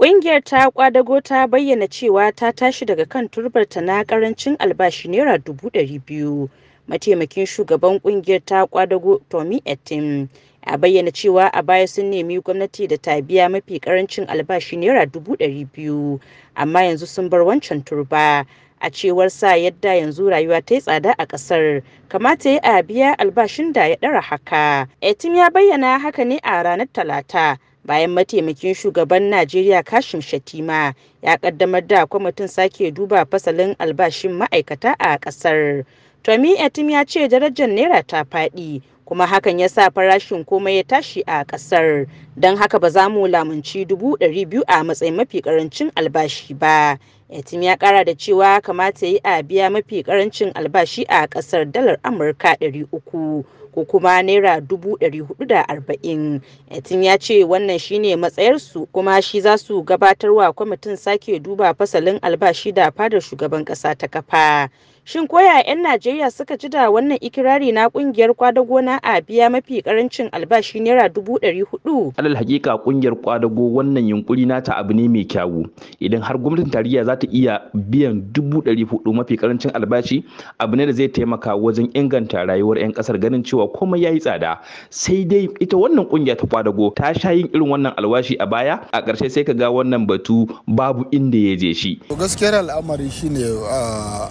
Ƙungiyar ta ƙwadago ta bayyana cewa ta tashi daga kan turbarta na ƙarancin albashi Naira dubu ɗari biyu. Mataimakin shugaban ƙungiyar ta ƙwadago Tommy Etim ya bayyana cewa a baya sun nemi gwamnati da ta biya mafi ƙarancin albashi Naira dubu ɗari biyu, amma yanzu sun bar wancan turba. A cewar sa yadda yanzu rayuwa ta yi tsada a ƙasar, kamata ya biya albashin da ya ɗara haka. Etim ya bayyana haka ne a ranar Talata. Bayan mataimakin shugaban Najeriya Kashim Shatima ya kaddamar da kwamitin sake duba fasalin albashin ma'aikata a ƙasar. Tommy Etim ya ce darajar Naira ta faɗi kuma hakan ya sa farashin komai ya tashi a ƙasar. Don haka ba za mu lamunci dubu ɗari biyu a matsayin mafi ƙarancin albashi ba. Etim ya ƙara da cewa kamata yi a biya mafi ƙarancin albashi a ƙasar dalar Amurka ɗari uku. ko kuma naira dubu ɗari huɗu da arba'in etin ya ce wannan shine matsayarsu kuma shi za su gabatar wa kwamitin sake duba fasalin albashi da fadar shugaban ƙasa ta kafa shin koya 'yan najeriya suka ji da wannan ikirari na ƙungiyar kwadago na a biya mafi ƙarancin albashi naira dubu ɗari huɗu alal hakika ƙungiyar kwadago wannan yunkuri nata abu ne mai kyawu. Idan har gwamnatin tarayya za ta iya biyan dubu ɗari huɗu mafi ƙarancin albashi abu ne da zai taimaka wajen inganta rayuwar 'yan ƙasar ganin cewa komai ya yi tsada. Sai dai ita wannan ƙungiya ta kwadago ta sha yin irin wannan alwashi a baya. A ƙarshe sai ka ga wannan batu babu inda ya je shi. Gaskiyar al'amari shine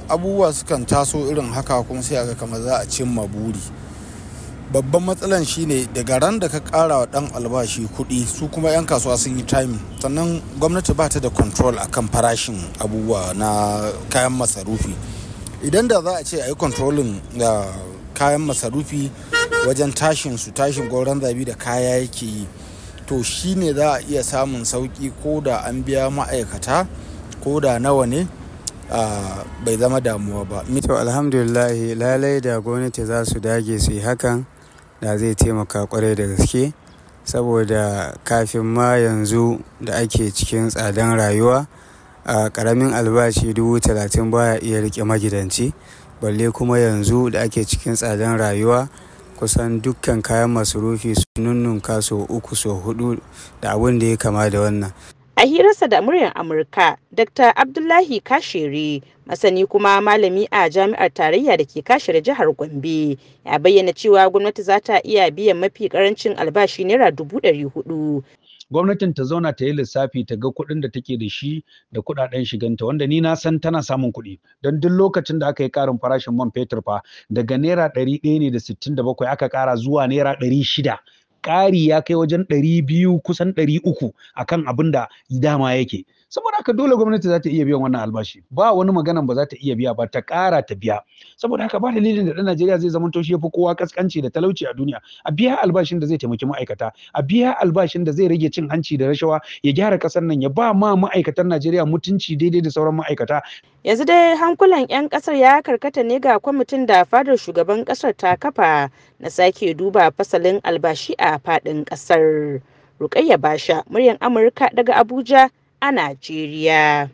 abubuwa sukan taso irin haka kuma sai aga kamar za a cimma buri. Babban matsalan shine daga ran da ka kara wa dan albashi kuɗi su kuma 'yan kasuwa sun yi timing. Sannan gwamnati ba ta da control akan farashin abubuwa na kayan masarufi. Idan da za a ce a yi controlling da kayan masarufi wajen tashin su tashin gauran zabi da kaya yake yi to shine za a iya samun sauƙi ko da an biya ma'aikata ko da nawa ne bai zama damuwa ba. to alhamdulillahi lalai da gwamnati za su dage su yi hakan da zai taimaka ƙwarai da gaske. Saboda kafin ma yanzu da ake cikin tsadan rayuwa a ƙaramin albashi dubu talatin baya iya riƙe magidanci. Balle kuma yanzu da ake cikin tsadan rayuwa kusan dukkan kayan masarufi su nunnunka so uku so huɗu da abin da ya kama da wannan. A hirarsa da muryar amurka dr abdullahi kashere masani kuma malami a jami'ar tarayya da ke kashere jihar gombe ya bayyana cewa gwamnati za ta iya biyan mafi ƙarancin albashi naira dubu ɗari huɗu gwamnatin ta zauna ta yi lissafi ta ga kuɗin da take da shi da kuɗaɗen shiganta wanda ni na san tana samun kuɗi. Don duk lokacin da aka yi ƙarin farashin man fetur fa daga naira ɗari ɗaya ne da sittin da bakwai aka ƙara zuwa naira ɗari shida. Ƙari ya kai wajen ɗari biyu kusan ɗari uku akan abin da dama yake. Saboda haka dole gwamnati za ta iya biyan wannan albashi. Ba wani maganan ba za ta iya biya ba ta ƙara ta biya. Saboda haka ba dalilin da ɗan Najeriya zai zama to shi yafi kowa kaskanci da talauci a duniya. A biya albashin da zai taimaki ma'aikata a biya albashin da zai rage cin hanci da rashawa ya gyara ƙasar nan ya ba ma ma'aikatan Najeriya mutunci daidai da sauran ma'aikata. Yanzu dai hankulan 'yan ƙasar ya karkata ne ga kwamitin da fadar shugaban ƙasar ta kafa na sake duba fasalin albashi a faɗin ƙasar rukayya basha muryan amurka daga abuja a Najeriya.